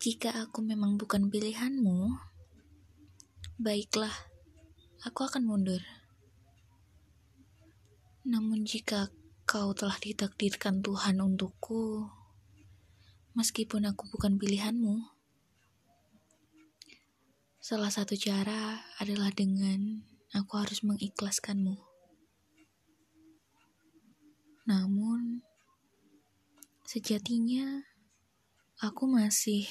Jika aku memang bukan pilihanmu, baiklah, aku akan mundur. Namun jika kau telah ditakdirkan Tuhan untukku, meskipun aku bukan pilihanmu, salah satu cara adalah dengan aku harus mengikhlaskanmu. Namun, sejatinya aku masih